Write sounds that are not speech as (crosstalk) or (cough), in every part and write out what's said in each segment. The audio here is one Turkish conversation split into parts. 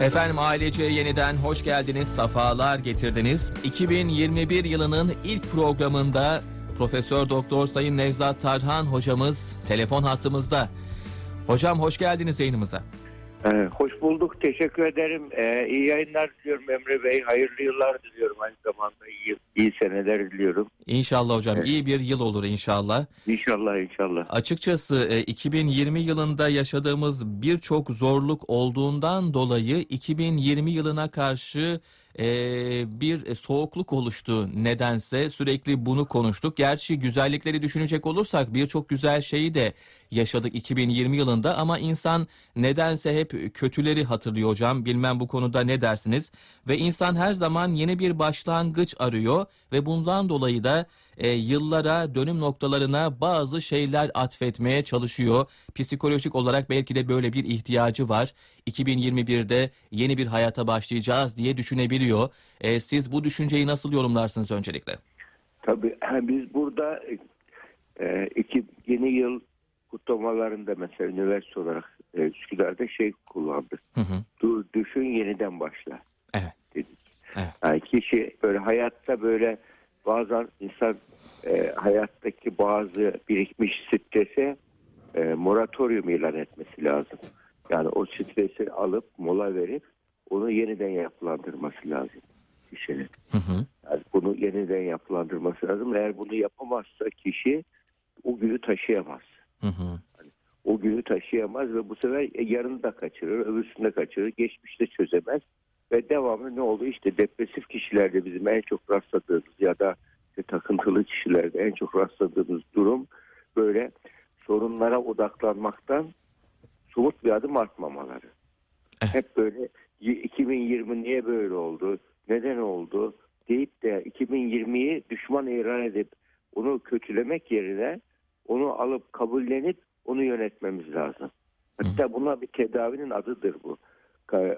Efendim ailece yeniden hoş geldiniz, safalar getirdiniz. 2021 yılının ilk programında Profesör Doktor Sayın Nevzat Tarhan hocamız telefon hattımızda. Hocam hoş geldiniz yayınımıza. Ee, hoş bulduk. Teşekkür ederim. Ee, iyi yayınlar diliyorum Emre Bey. Hayırlı yıllar diliyorum. Aynı zamanda iyi, iyi seneler diliyorum. İnşallah hocam Evet. iyi bir yıl olur inşallah. İnşallah inşallah. Açıkçası e, 2020 yılında yaşadığımız birçok zorluk olduğundan dolayı 2020 yılına karşı e, bir soğukluk oluştu nedense sürekli bunu konuştuk. Gerçi güzellikleri düşünecek olursak birçok güzel şeyi de yaşadık 2020 yılında ama insan nedense hep kötüleri hatırlıyor hocam. Bilmem bu konuda ne dersiniz? Ve insan her zaman yeni bir başlangıç arıyor ve bundan dolayı da e, yıllara, dönüm noktalarına bazı şeyler atfetmeye çalışıyor. Psikolojik olarak belki de böyle bir ihtiyacı var. 2021'de yeni bir hayata başlayacağız diye düşünebiliyor. E, siz bu düşünceyi nasıl yorumlarsınız öncelikle? Tabii biz burada e, iki, yeni yıl kutlamalarında mesela üniversite olarak e, Üsküdar'da şey kullandık. Hı hı. Dur, düşün yeniden başla. Evet. Dedik. Evet. Yani kişi böyle hayatta böyle bazen insan e, hayattaki bazı birikmiş strese e, moratorium ilan etmesi lazım. Yani o stresi alıp mola verip onu yeniden yapılandırması lazım kişinin. Hı hı. Yani bunu yeniden yapılandırması lazım. Eğer bunu yapamazsa kişi o günü taşıyamaz. Hı hı. O günü taşıyamaz ve bu sefer yarını da kaçırır, öbürsünü de kaçırır, geçmişte çözemez. Ve devamlı ne oldu? İşte depresif kişilerde bizim en çok rastladığımız ya da işte takıntılı kişilerde en çok rastladığımız durum böyle sorunlara odaklanmaktan somut bir adım atmamaları. Evet. Hep böyle y- 2020 niye böyle oldu, neden oldu deyip de 2020'yi düşman ilan edip onu kötülemek yerine onu alıp kabullenip onu yönetmemiz lazım. Hatta buna bir tedavinin adıdır bu.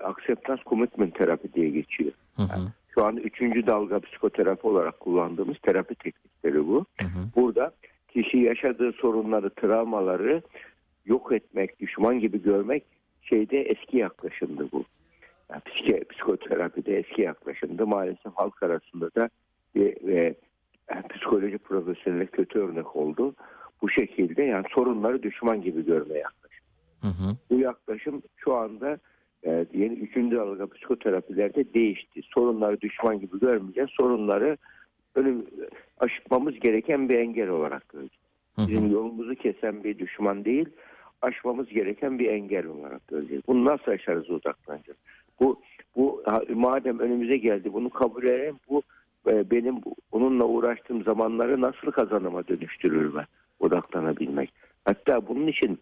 Acceptance Commitment terapi diye geçiyor. Hı hı. Şu an üçüncü dalga psikoterapi olarak kullandığımız terapi teknikleri bu. Hı hı. Burada kişi yaşadığı sorunları, travmaları yok etmek, düşman gibi görmek şeyde eski yaklaşımdı bu. Yani psike, psikoterapide eski yaklaşımdı. Maalesef halk arasında da bir, ve yani psikoloji profesyoneli kötü örnek oldu. Bu şekilde yani sorunları düşman gibi görmeye yaklaşım. Hı hı. Bu yaklaşım şu anda e, yeni üçüncü dalga psikoterapilerde değişti. Sorunları düşman gibi görmeyeceğiz. Sorunları önüm, aşmamız gereken bir engel olarak göreceğiz. Hı hı. Bizim yolumuzu kesen bir düşman değil, aşmamız gereken bir engel olarak göreceğiz. Bunu nasıl aşarız odaklanacağız. Bu, bu madem önümüze geldi bunu kabul edelim. Bu e, benim onunla uğraştığım zamanları nasıl kazanıma dönüştürür ben odaklanabilmek. Hatta bunun için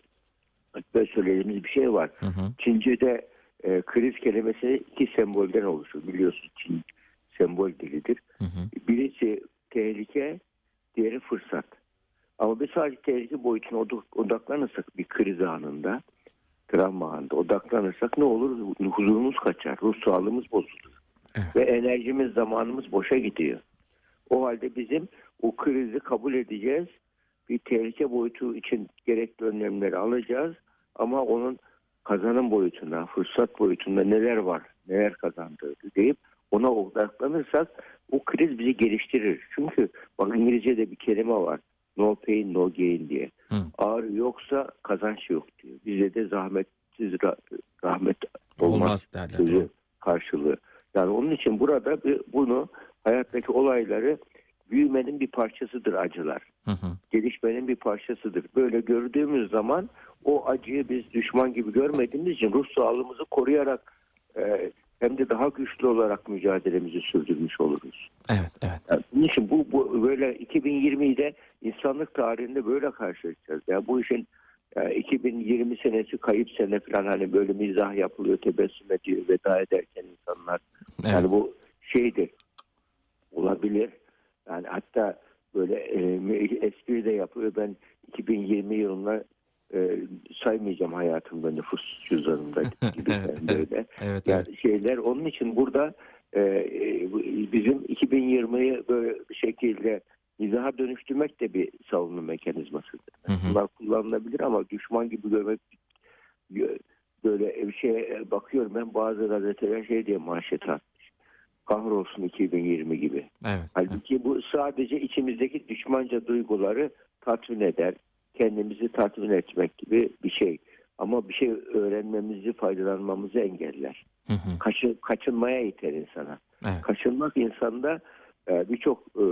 hatta söylediğimiz bir şey var. Hı hı. Çince'de e, kriz kelimesi iki sembolden oluşur. Biliyorsun Çin sembol dilidir. Hı hı. Birisi tehlike, diğeri fırsat. Ama biz sadece tehlike boyutuna odak- odaklanırsak bir kriz anında, travma anında odaklanırsak ne olur? Huzurumuz kaçar, ruh sağlığımız bozulur. Evet. Ve enerjimiz, zamanımız boşa gidiyor. O halde bizim o krizi kabul edeceğiz. Bir tehlike boyutu için gerekli önlemleri alacağız. Ama onun kazanım boyutuna, fırsat boyutunda neler var, neler kazandırdı deyip ona odaklanırsak o kriz bizi geliştirir. Çünkü bak İngilizce'de bir kelime var. No pain no gain diye. Hı. Ağrı yoksa kazanç yok diyor. Bizde de zahmetsiz ra- rahmet olmaz, Olmaz derler. sözü karşılığı. Yani onun için burada bir- bunu hayattaki olayları büyümenin bir parçasıdır acılar. Hı hı. Gelişmenin bir parçasıdır. Böyle gördüğümüz zaman o acıyı biz düşman gibi görmediğimiz için ruh sağlığımızı koruyarak e, hem de daha güçlü olarak mücadelemizi sürdürmüş oluruz. Evet, evet. Yani bunun için bu, bu böyle 2020'de insanlık tarihinde böyle karşılaşacağız. Yani bu işin e, 2020 senesi kayıp sene falan hani böyle mizah yapılıyor, tebessüm ediyor veda ederken insanlar. Evet. Yani bu şeydir olabilir. Yani hatta böyle e, espri de yapıyor. Ben 2020 yılında e, saymayacağım hayatımda nüfus cüzdanımda (laughs) gibi Evet, böyle. Evet, evet. Yani şeyler onun için burada e, e, bizim 2020'yi böyle bir şekilde mizaha dönüştürmek de bir savunma. Hı hı. Bunlar kullanılabilir ama düşman gibi görmek böyle bir şeye bakıyorum ben bazı gazeteler şey diye manşet atmış. Kahrolsun 2020 gibi. Evet. evet. Halbuki bu sadece içimizdeki düşmanca duyguları tatmin eder. Kendimizi tatmin etmek gibi bir şey. Ama bir şey öğrenmemizi, faydalanmamızı engeller. Hı hı. Kaçın, kaçınmaya iter insana. Evet. Kaçınmak insanda e, birçok e,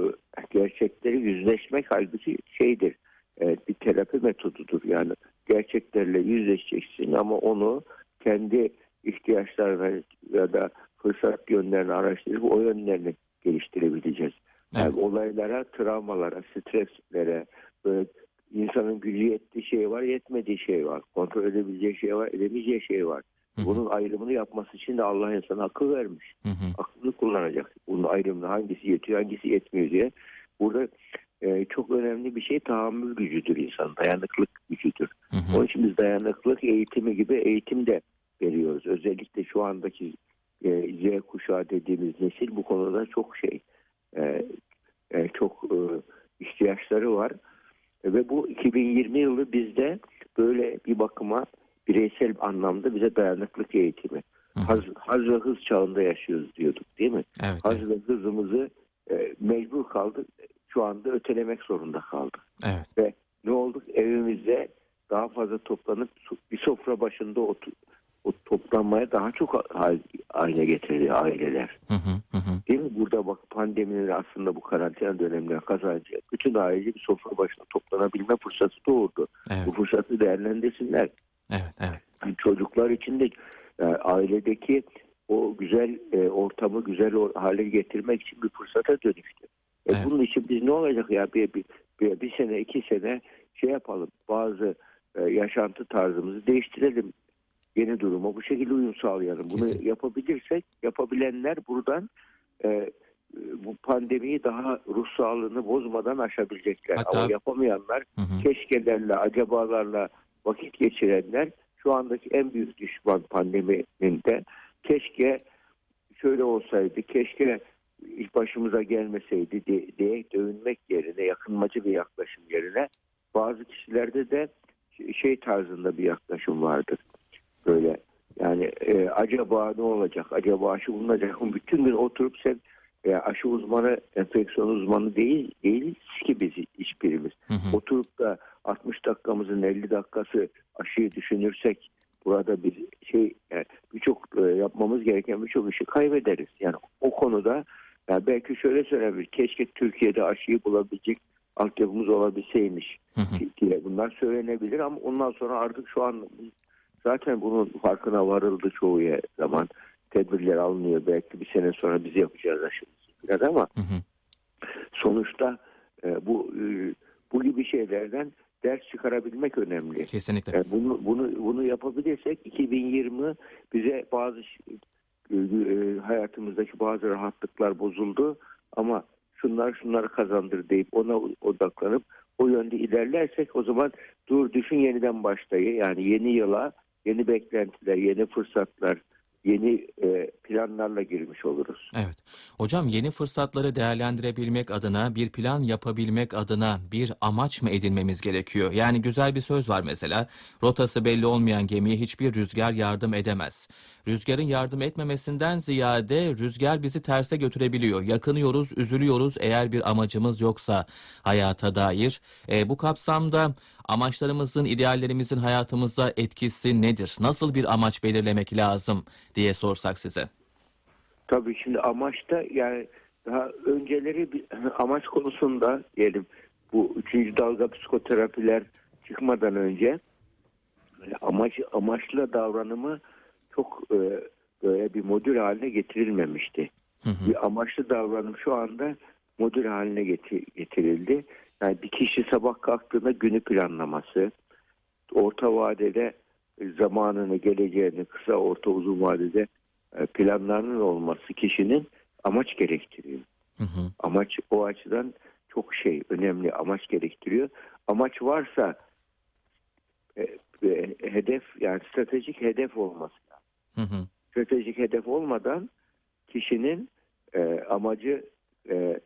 gerçekleri yüzleşmek halbuki şeydir. e, bir terapi metodudur. Yani gerçeklerle yüzleşeceksin ama onu kendi ihtiyaçlarına ya da fırsat yönlerini araştırıp o yönlerini geliştirebileceğiz. Yani Evet. olaylara, travmalara, streslere, böyle insanın gücü yettiği şey var, yetmediği şey var. Kontrol edebileceği şey var, edemeyeceği şey var. Hı hı. Bunun ayrımını yapması için de Allah insana akıl vermiş. Hı hı. Aklını kullanacak. Bunun ayrımını hangisi yetiyor, hangisi yetmiyor diye. Burada e, çok önemli bir şey tahammül gücüdür insan, dayanıklık gücüdür. Hı hı. Onun için biz dayanıklık eğitimi gibi eğitim de veriyoruz. Özellikle şu andaki e, Z kuşağı dediğimiz nesil bu konuda çok şey, e, e, çok e, ihtiyaçları var. Ve bu 2020 yılı bizde böyle bir bakıma bireysel anlamda bize dayanıklık eğitimi. Hı hı. Haz, haz ve hız çağında yaşıyoruz diyorduk değil mi? Evet. Haz Evet. ve hızımızı e, mecbur kaldık. Şu anda ötelemek zorunda kaldık. Evet. Ve ne olduk? Evimizde daha fazla toplanıp bir sofra başında otur, o toplanmaya daha çok hal- haline getirdi aileler. Hı hı. Hı. Değil mi? Burada bak pandeminin aslında bu karantina döneminde kazancı bütün ailece bir sofra başında toplanabilme fırsatı doğurdu. Evet. Bu fırsatı değerlendirsinler. Evet. Evet. Yani çocuklar için de e, ailedeki o güzel e, ortamı güzel hale getirmek için bir fırsata dönüştü. E, Evet. Bunun için biz ne olacak ya bir, bir, bir, bir sene iki sene şey yapalım bazı e, yaşantı tarzımızı değiştirelim. Yeni duruma bu şekilde uyum sağlayalım. Bunu Kesin. yapabilirsek yapabilenler buradan e, e, bu pandemiyi daha ruh sağlığını bozmadan aşabilecekler. Hatta- Ama yapamayanlar Hı hı. keşkelerle, acabalarla vakit geçirenler şu andaki en büyük düşman pandeminin de keşke şöyle olsaydı, keşke ilk başımıza gelmeseydi diye, diye dövünmek yerine, yakınmacı bir yaklaşım yerine bazı kişilerde de şey tarzında bir yaklaşım vardır. Böyle yani e, acaba ne olacak, acaba aşı bulunacak mı? Bütün gün oturup sen e, aşı uzmanı, enfeksiyon uzmanı değil, değiliz ki biz hiçbirimiz Hı hı. oturup da 60 dakikamızın 50 dakikası aşıyı düşünürsek burada bir şey yani birçok e, yapmamız gereken birçok işi kaybederiz. Yani o konuda yani belki şöyle söylenebilir. Keşke Türkiye'de aşıyı bulabilecek altyapımız olabilseymiş Hı hı. diye bunlar söylenebilir ama ondan sonra artık şu an zaten bunun farkına varıldı çoğu zaman. Tedbirler alınıyor. Belki bir sene sonra biz yapacağız aşımızı biraz ama Hı hı. sonuçta e, bu e, bu gibi şeylerden ders çıkarabilmek önemli. Kesinlikle. E, bunu bunu bunu yapabilirsek 2020 bize bazı e, e, hayatımızdaki bazı rahatlıklar bozuldu ama şunlar şunları kazandır deyip ona odaklanıp o yönde ilerlersek o zaman dur düşün yeniden başlayı yani yeni yıla yeni beklentiler, yeni fırsatlar, yeni e, planlarla girmiş oluruz. Evet. Hocam yeni fırsatları değerlendirebilmek adına, bir plan yapabilmek adına bir amaç mı edinmemiz gerekiyor? Yani güzel bir söz var mesela. Rotası belli olmayan gemiye hiçbir rüzgar yardım edemez. Rüzgarın yardım etmemesinden ziyade rüzgar bizi terse götürebiliyor. Yakınıyoruz, üzülüyoruz eğer bir amacımız yoksa hayata dair. E, bu kapsamda amaçlarımızın, ideallerimizin hayatımıza etkisi nedir? Nasıl bir amaç belirlemek lazım diye sorsak size. Tabii şimdi amaçta yani daha önceleri bir (laughs) amaç konusunda diyelim bu üçüncü dalga psikoterapiler çıkmadan önce amaç amaçlı davranımı çok e, böyle bir modül haline getirilmemişti. Hı hı. Bir amaçlı davranım şu anda modül haline geti- getirildi. Yani bir kişi sabah kalktığında günü planlaması, orta vadede zamanını, geleceğini, kısa, orta, uzun vadede e, planlarının olması kişinin amaç gerektiriyor. Hı hı. Amaç o açıdan çok şey önemli amaç gerektiriyor. Amaç varsa e, e, hedef yani stratejik hedef olması lazım. Hı hı. Stratejik hedef olmadan kişinin e, amacı e,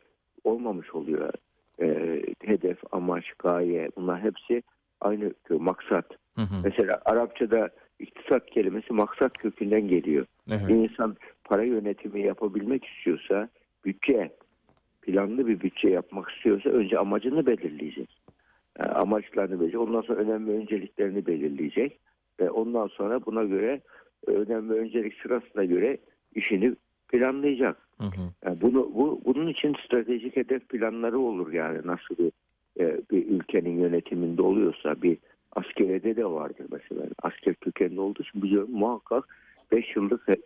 olmamış oluyor. E, hedef, amaç, gaye bunlar hepsi aynı maksat. Hı hı. Mesela Arapçada iktisat kelimesi maksat kökünden geliyor. Evet. Bir insan para yönetimi yapabilmek istiyorsa bütçe, planlı bir bütçe yapmak istiyorsa önce amacını belirleyecek. Yani amaçlarını belirleyecek. Ondan sonra önem ve önceliklerini belirleyecek. Ve ondan sonra buna göre e, önem ve öncelik sırasına göre işini planlayacak. Hı hı. Yani bunu bu bunun için stratejik hedef planları olur yani nasıl bir e, bir ülkenin yönetiminde oluyorsa bir askerede de vardır mesela. Asker kökenli olduğu için biliyorum muhakkak 5 yıllık e,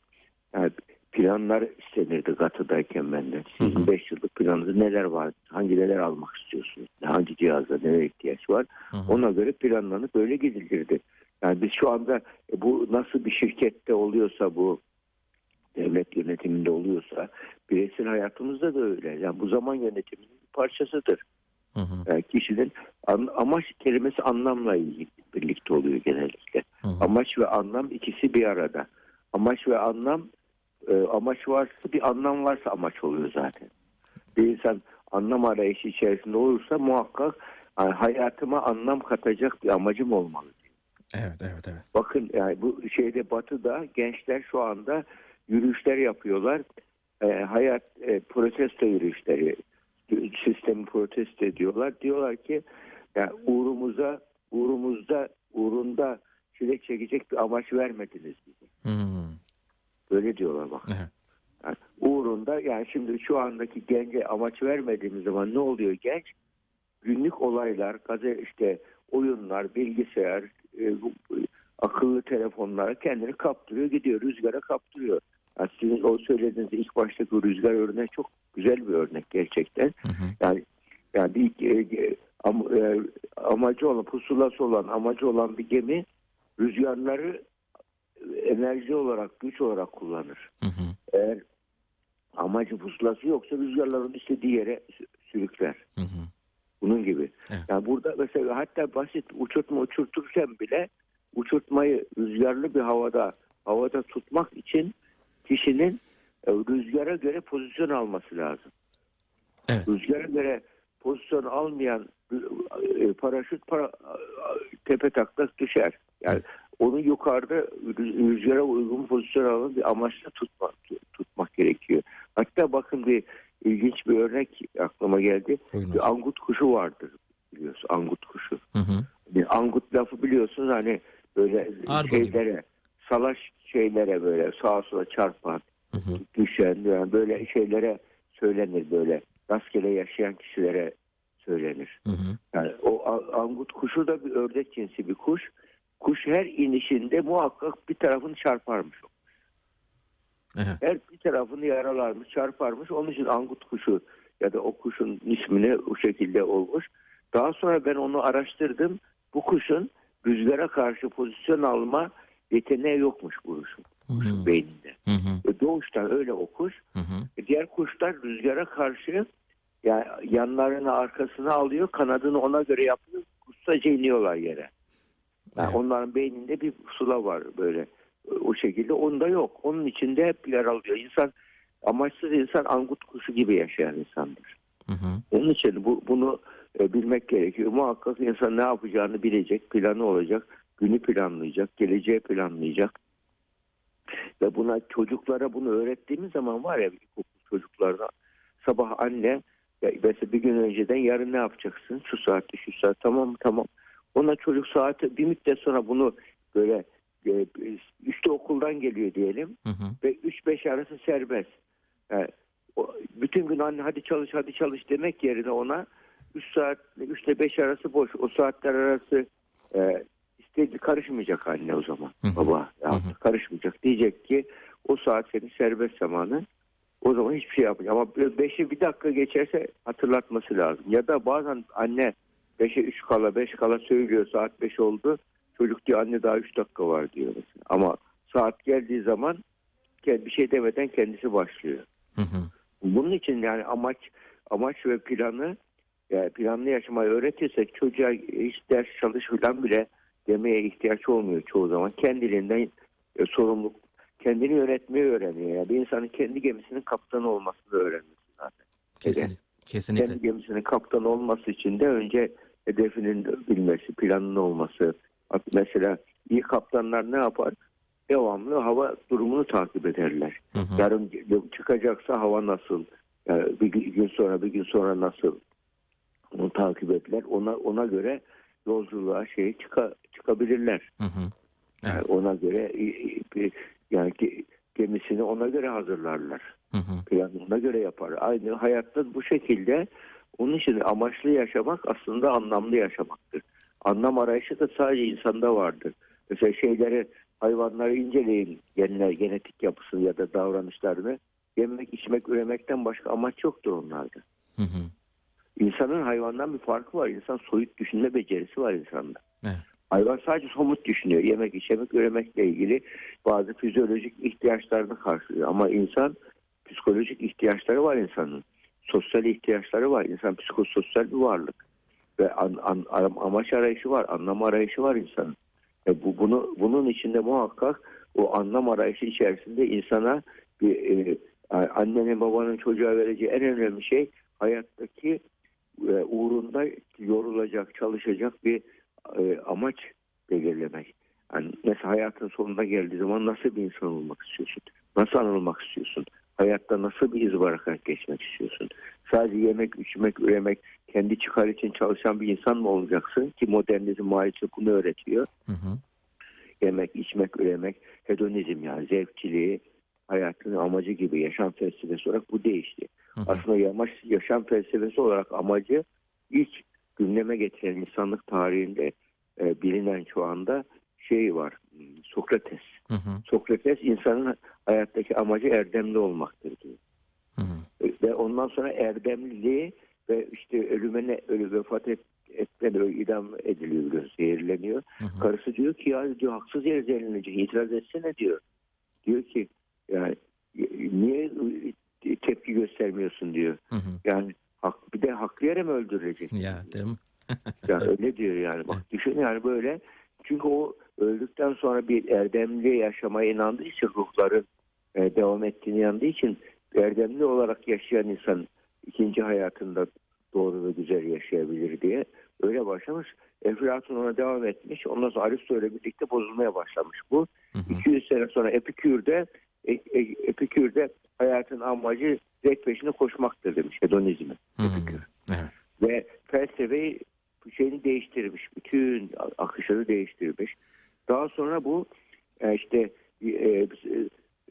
yani planlar istenirdi Gatı'dayken benden. Sizin Hı hı. 5 yıllık planınızda neler var? Hangi neler almak istiyorsunuz? Hangi cihazda nelere ihtiyaç var? Hı hı. Ona göre planlanıp böyle gidilirdi. Yani biz şu anda e, bu nasıl bir şirkette oluyorsa bu devlet yönetiminde oluyorsa bireysel hayatımızda da öyle. Yani bu zaman yönetiminin bir parçasıdır. Hı hı. Yani kişinin an- amaç kelimesi anlamla ilgili birlikte oluyor genellikle. Hı hı. Amaç ve anlam ikisi bir arada. Amaç ve anlam e, amaç varsa bir anlam varsa amaç oluyor zaten. Bir insan anlam arayışı içerisinde olursa muhakkak yani hayatıma anlam katacak bir amacım olmalı. Evet, evet, evet. Bakın yani bu şeyde batıda gençler şu anda yürüyüşler yapıyorlar. E, hayat e, protesto yürüyüşleri sistemi protesto ediyorlar. Diyorlar ki yani uğrumuza uğrumuzda uğrunda çilek çekecek bir amaç vermediniz bize. Hı. Böyle diyorlar bak. Evet. Yani uğrunda yani şimdi şu andaki gence amaç vermediğimiz zaman ne oluyor genç? Günlük olaylar, işte oyunlar, bilgisayar, e, bu- akıllı telefonlara kendini kaptırıyor gidiyor. Rüzgara kaptırıyor. Yani sizin o söylediğiniz ilk baştaki rüzgar örneği çok güzel bir örnek gerçekten. Hı hı. Yani yani bir e, am- e, amacı olan pusulası olan amacı olan bir gemi rüzgarları enerji olarak güç olarak kullanır. Hı hı. Eğer amacı pusulası yoksa rüzgarlar onu istediği yere sü- sürükler. Hı hı. Bunun gibi. Evet. Yani burada mesela hatta basit uçurtma uçurturken bile uçurtmayı rüzgarlı bir havada havada tutmak için kişinin e, rüzgara göre pozisyon alması lazım. Evet. Rüzgara göre pozisyon almayan e, paraşüt para, tepe taklak düşer. Yani onu yukarıda rüz- rüzgara uygun pozisyon alan bir amaçla tutmak, tutmak gerekiyor. Hatta bakın bir ilginç bir örnek aklıma geldi. Buyurun Bir angut kuşu vardır biliyorsun angut kuşu. Hı hı. Bir angut lafı biliyorsunuz hani böyle Argo gibi. Salaş şeylere böyle sağa sola çarpan Hı hı. düşen yani böyle şeylere söylenir böyle rastgele yaşayan kişilere söylenir. Hı hı. Yani o angut kuşu da bir ördek cinsi bir kuş. Kuş her inişinde muhakkak bir tarafını çarparmış. Evet. Her bir tarafını yaralarmış, çarparmış. Onun için angut kuşu ya da o kuşun ismini o şekilde olmuş. Daha sonra ben onu araştırdım. Bu kuşun rüzgara karşı pozisyon alma yeteneği yokmuş bu kuşun, hı. beyninde. Hı hı. E, Doğuştan öyle o kuş. Hı hı. E, Diğer kuşlar rüzgara karşı yani yanlarını arkasına alıyor, kanadını ona göre yapıyor. Ustaca iniyorlar yere. Yani Evet. onların beyninde bir pusula var böyle o şekilde. Onda yok. Onun içinde hep yer alıyor. İnsan amaçsız insan angut kuşu gibi yaşayan insandır. Hı hı. Onun için bu, bunu e, bilmek gerekiyor. Muhakkak insan ne yapacağını bilecek, planı olacak, günü planlayacak, geleceği planlayacak. Ve buna çocuklara bunu öğrettiğimiz zaman var ya ilkokul çocuklarına sabah anne mesela bir gün önceden yarın ne yapacaksın? Şu saatte şu saat tamam? Tamam. Ona çocuk saati bir müddet sonra bunu böyle e, işte okuldan geliyor diyelim Hı hı. ve 3-5 arası serbest. Yani o- bütün gün anne hadi çalış hadi çalış demek yerine ona 3 saat 3 ile 5 arası boş. O saatler arası e, istedi karışmayacak anne o zaman. Hı hı. Baba ya Hı hı. karışmayacak. Diyecek ki o saat senin serbest zamanı. O zaman hiçbir şey yapmayacak. Ama 5'i bir dakika geçerse hatırlatması lazım. Ya da bazen anne 5'e 3 kala 5 kala söylüyor saat 5 oldu. Çocuk diyor anne daha 3 dakika var diyor mesela. Ama saat geldiği zaman bir şey demeden kendisi başlıyor. Hı hı. Bunun için yani amaç amaç ve planı yani planlı yaşamayı öğretirsek çocuğa hiç ders çalış falan bile demeye ihtiyaç olmuyor çoğu zaman. Kendiliğinden e, sorumluluk kendini yönetmeyi öğreniyor. Yani bir insanın kendi gemisinin kaptanı olmasını öğrenmesi zaten. Kesinlikle. Kesinlikle. Kendi gemisinin kaptanı olması için de önce hedefinin bilmesi, planının olması, Mesela iyi kaptanlar ne yapar? Devamlı hava durumunu takip ederler. Hı hı. Yarın çıkacaksa hava nasıl? Yani bir gün gün sonra bir gün sonra nasıl? Onu takip ederler. Ona ona göre yolculuğa şey çıka, çıkabilirler. Hı hı. Yani Evet. ona göre yani ge- gemisini ona göre hazırlarlar. Hı hı. Planı ona göre yapar. Aynı hayatta bu şekilde onun için amaçlı yaşamak aslında anlamlı yaşamaktır. Anlam arayışı da sadece insanda vardır. Mesela şeyleri hayvanları inceleyin genler, genetik yapısını ya da davranışlarını. Yemek, içmek, üremekten başka amaç yoktur onlarda. Hı hı. İnsanın hayvandan bir farkı var. İnsan soyut düşünme becerisi var insanda. Evet. Hayvan sadece somut düşünüyor. Yemek, içmek, üremekle ilgili bazı fizyolojik ihtiyaçlarını karşılıyor. Ama insan psikolojik ihtiyaçları var insanın. Sosyal ihtiyaçları var. İnsan psikososyal bir varlık. Ve an, an- am- amaç arayışı var, anlam arayışı var insanın. E bu, bunu bunun içinde muhakkak o anlam arayışı içerisinde insana bir e, annenin babanın çocuğa vereceği en önemli şey hayattaki e, uğrunda yorulacak, çalışacak bir e, amaç belirlemek. Yani mesela hayatın sonuna geldiği zaman nasıl bir insan olmak istiyorsun? Nasıl anılmak istiyorsun? Hayatta nasıl bir iz bırakarak geçmek istiyorsun? Sadece yemek, içmek, üremek, kendi çıkar için çalışan bir insan mı olacaksın? Ki modernizm maalesef bunu öğretiyor. Hı hı. Yemek, içmek, üremek, hedonizm yani zevkçiliği, hayatın amacı gibi yaşam felsefesi olarak bu değişti. Aslında yamaç, yaşam felsefesi olarak amacı ilk gündeme getiren insanlık tarihinde e, bilinen şu anda şey var. Sokrates. Hı hı. Sokrates insanın hayattaki amacı erdemli olmaktır diyor. Hı hı. E, Ve ondan sonra erdemliliği ve işte ölüme ne, ölü vefat et, etmeden idam ediliyor, biliyor, zehirleniyor. Hı hı. Karısı diyor ki ya diyor haksız yere zehirlenecek itiraz etsene diyor. Diyor ki yani niye tepki göstermiyorsun diyor. Hı hı. Yani hak, bir de haklı yere mi öldürecek? Ya değil mi? (laughs) Yani öyle diyor yani. Bak düşün yani böyle. Çünkü o öldükten sonra bir erdemli yaşamaya inandığı için ruhların e, devam ettiğini inandığı için erdemli olarak yaşayan insan ikinci hayatında doğru ve güzel yaşayabilir diye öyle başlamış. Eflatun ona devam etmiş. Ondan sonra Aristo ile birlikte bozulmaya başlamış bu. Hı hı. 200 sene sonra Epikür'de e, e, Epikür'de hayatın amacı zevk peşinde koşmaktır demiş hedonizmi. Epikür. Evet. Ve felsefeyi şeyini değiştirmiş. Bütün akışını değiştirmiş. Daha sonra bu e, işte e,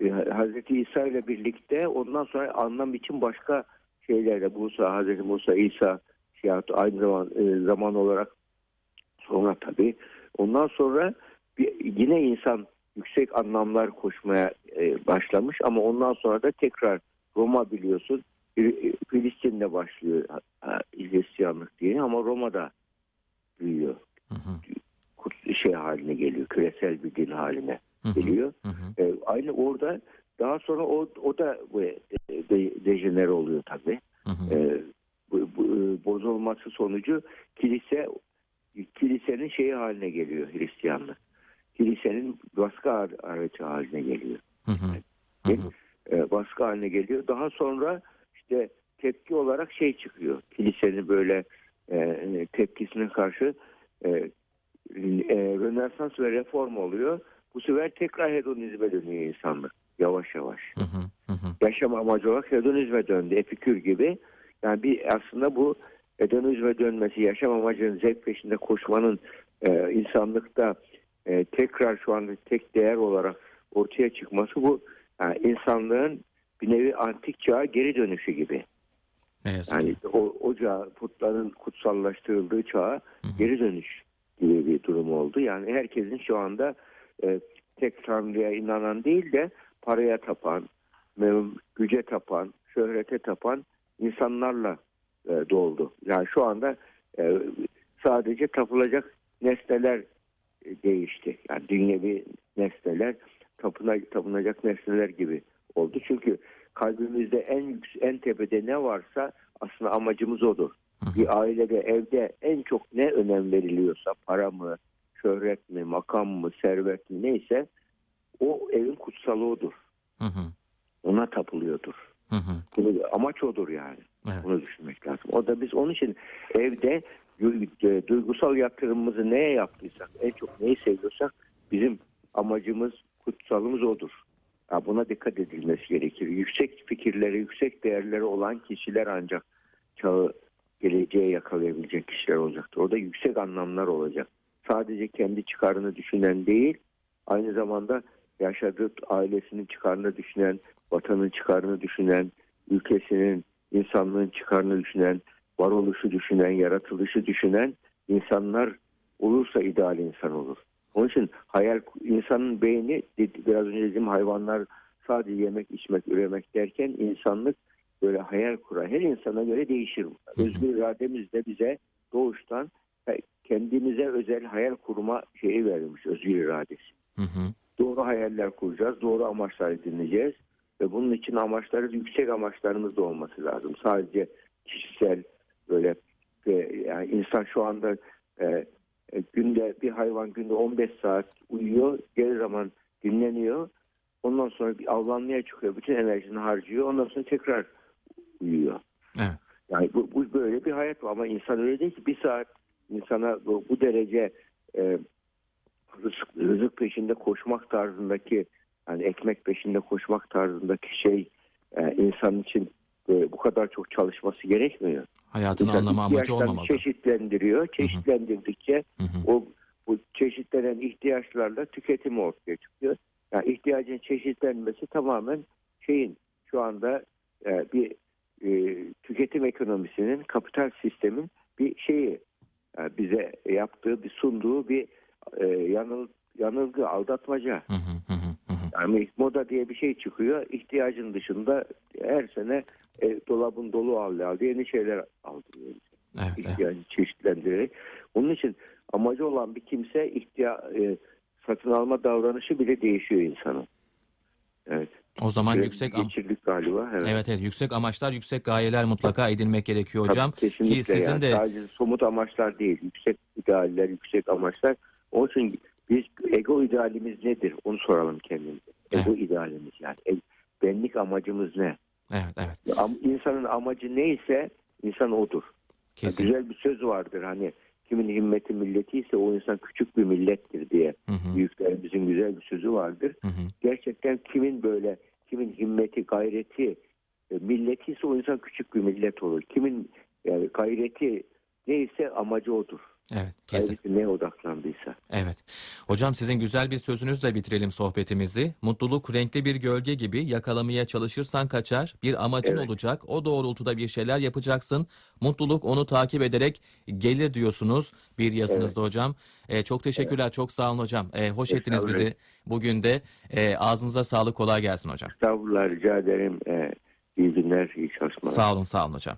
e, Hazreti İsa ile birlikte ondan sonra anlam için başka şeylerle Musa, Hazreti Musa, İsa şey yaptı. aynı zaman e, zaman olarak sonra tabii ondan sonra bir, yine insan yüksek anlamlar koşmaya e, başlamış ama ondan sonra da tekrar Roma biliyorsun Fil- Filistin'de başlıyor Hristiyanlık diye ama Roma'da büyüyor. Hı hı. Şey haline geliyor. Küresel bir din haline geliyor. Hı hı. E, aynı orada daha sonra o, o da e, de, dejenere oluyor tabii. Hı hı. E, bu, bu, e, bozulması sonucu kilise kilisenin şeyi haline geliyor Hristiyanlık. Kilisenin baskı ar- aracı haline geliyor. Hı hı. Hı hı. E, baskı haline geliyor. Daha sonra işte tepki olarak şey çıkıyor. Kilisenin böyle e, tepkisine karşı e, e, Rönesans ve reform oluyor. Bu sefer tekrar hedonizme dönüyor insanlık yavaş yavaş. Hı hı. Hı hı. Yaşam amacı olarak hedonizme döndü. Epikür gibi. Yani bir aslında bu hedonizme dönmesi, yaşam amacının zevk peşinde koşmanın e, insanlıkta e, tekrar şu anda tek değer olarak ortaya çıkması bu yani insanlığın bir nevi antik çağa geri dönüşü gibi. Ne yazık Yani o, o çağ, putların kutsallaştırıldığı çağa Hı hı. geri dönüş gibi bir durum oldu. Yani herkesin şu anda e, tek tanrıya inanan değil de paraya tapan, güce tapan, şöhrete tapan insanlarla e, doldu. Yani şu anda e, sadece tapılacak nesneler değişti. Yani dünyevi nesneler tapına, tapınacak nesneler gibi oldu. Çünkü kalbimizde en en tepede ne varsa aslında amacımız odur. Bir ailede, evde en çok ne önem veriliyorsa para mı, şöhret mi, makam mı, servet mi neyse o evin kutsalı odur. Hı hı. Ona tapılıyordur. Hı hı. Bunu, amaç odur yani. Evet. Bunu düşünmek lazım. O da biz onun için evde duygusal yatırımımızı neye yaptıysak, en çok neyi seviyorsak bizim amacımız, kutsalımız odur. Ya buna dikkat edilmesi gerekir. Yüksek fikirleri, yüksek değerleri olan kişiler ancak çağı geleceğe yakalayabilecek kişiler olacaktır. Orada yüksek anlamlar olacak. Sadece kendi çıkarını düşünen değil, aynı zamanda yaşadığı ailesinin çıkarını düşünen, vatanın çıkarını düşünen, ülkesinin, insanlığın çıkarını düşünen, varoluşu düşünen, yaratılışı düşünen insanlar olursa ideal insan olur. Onun için hayal insanın beyni biraz önce dediğim hayvanlar sadece yemek, içmek, üremek derken insanlık böyle hayal kurar. Her insana göre değişir. Özgür irademiz de bize doğuştan kendimize özel hayal kurma şeyi verilmiş özgür iradesi. Hı hı. Doğru hayaller kuracağız, doğru amaçlar edineceğiz ve bunun için amaçları yüksek amaçlarımız da olması lazım. Sadece kişisel böyle e, yani insan şu anda e, e, günde bir hayvan günde 15 saat uyuyor, geri zaman dinleniyor. Ondan sonra bir avlanmaya çıkıyor, bütün enerjisini harcıyor. Ondan sonra tekrar uyuyor. Evet. Yani bu, bu böyle bir hayat var ama insan öyle değil ki bir saat insana bu, bu derece e, rızık, rızık peşinde koşmak tarzındaki yani ekmek peşinde koşmak tarzındaki şey e, insan için e, bu kadar çok çalışması gerekmiyor. Hayatın İnsan anlamı amacı olmamalı. çeşitlendiriyor. Çeşitlendirdikçe Hı hı. o bu çeşitlenen ihtiyaçlarla tüketimi ortaya çıkıyor. Yani ihtiyacın çeşitlenmesi tamamen şeyin şu anda e, bir e, tüketim ekonomisinin kapital sistemin bir şeyi e, bize yaptığı bir sunduğu bir e, yanıl, yanılgı aldatmaca. Hı hı hı. Yani moda diye bir şey çıkıyor. İhtiyacın dışında her sene e, dolabın dolu aldı aldı yeni şeyler aldırıyor Evet, evet. ihtiyacı çeşitlendirerek. Onun için amacı olan bir kimse ihtiya e, satın alma davranışı bile değişiyor insanın. Evet. O zaman Sürekli yüksek geçirdik galiba. Evet. Evet evet yüksek amaçlar, yüksek gayeler mutlaka edinmek gerekiyor Tabii, hocam. kesinlikle Ki sizin yani. de Sadece somut amaçlar değil. Yüksek idealler, yüksek amaçlar. Onun için biz ego idealimiz nedir? Onu soralım kendimize. Ego idealimiz yani. E, benlik amacımız ne? Evet evet İnsanın amacı neyse insan odur. kesin. Güzel bir söz vardır hani kimin himmeti milleti ise o insan küçük bir millettir diye. Hı hı, Büyüklerimizin güzel bir sözü vardır. hı hı. Gerçekten kimin böyle kimin himmeti, gayreti, e, milleti ise o insan küçük bir millet olur. Kimin yani gayreti neyse amacı odur. Evet kesin. Neye odaklandıysa. Evet. Hocam sizin güzel bir sözünüzle bitirelim sohbetimizi. Mutluluk renkli bir gölge gibi yakalamaya çalışırsan kaçar. Bir amacın Evet. olacak. O doğrultuda bir şeyler yapacaksın. Mutluluk onu takip ederek gelir diyorsunuz bir yazınızda hocam. Ee, çok teşekkürler. Çok sağ olun hocam. Ee, hoş ettiniz Estağfurullah. bizi bugün de. Ee, ağzınıza sağlık. Kolay gelsin hocam. Estağfurullah rica ederim. E, iyi günler, iyi çalışmalar. Sağ olun, sağ olun hocam.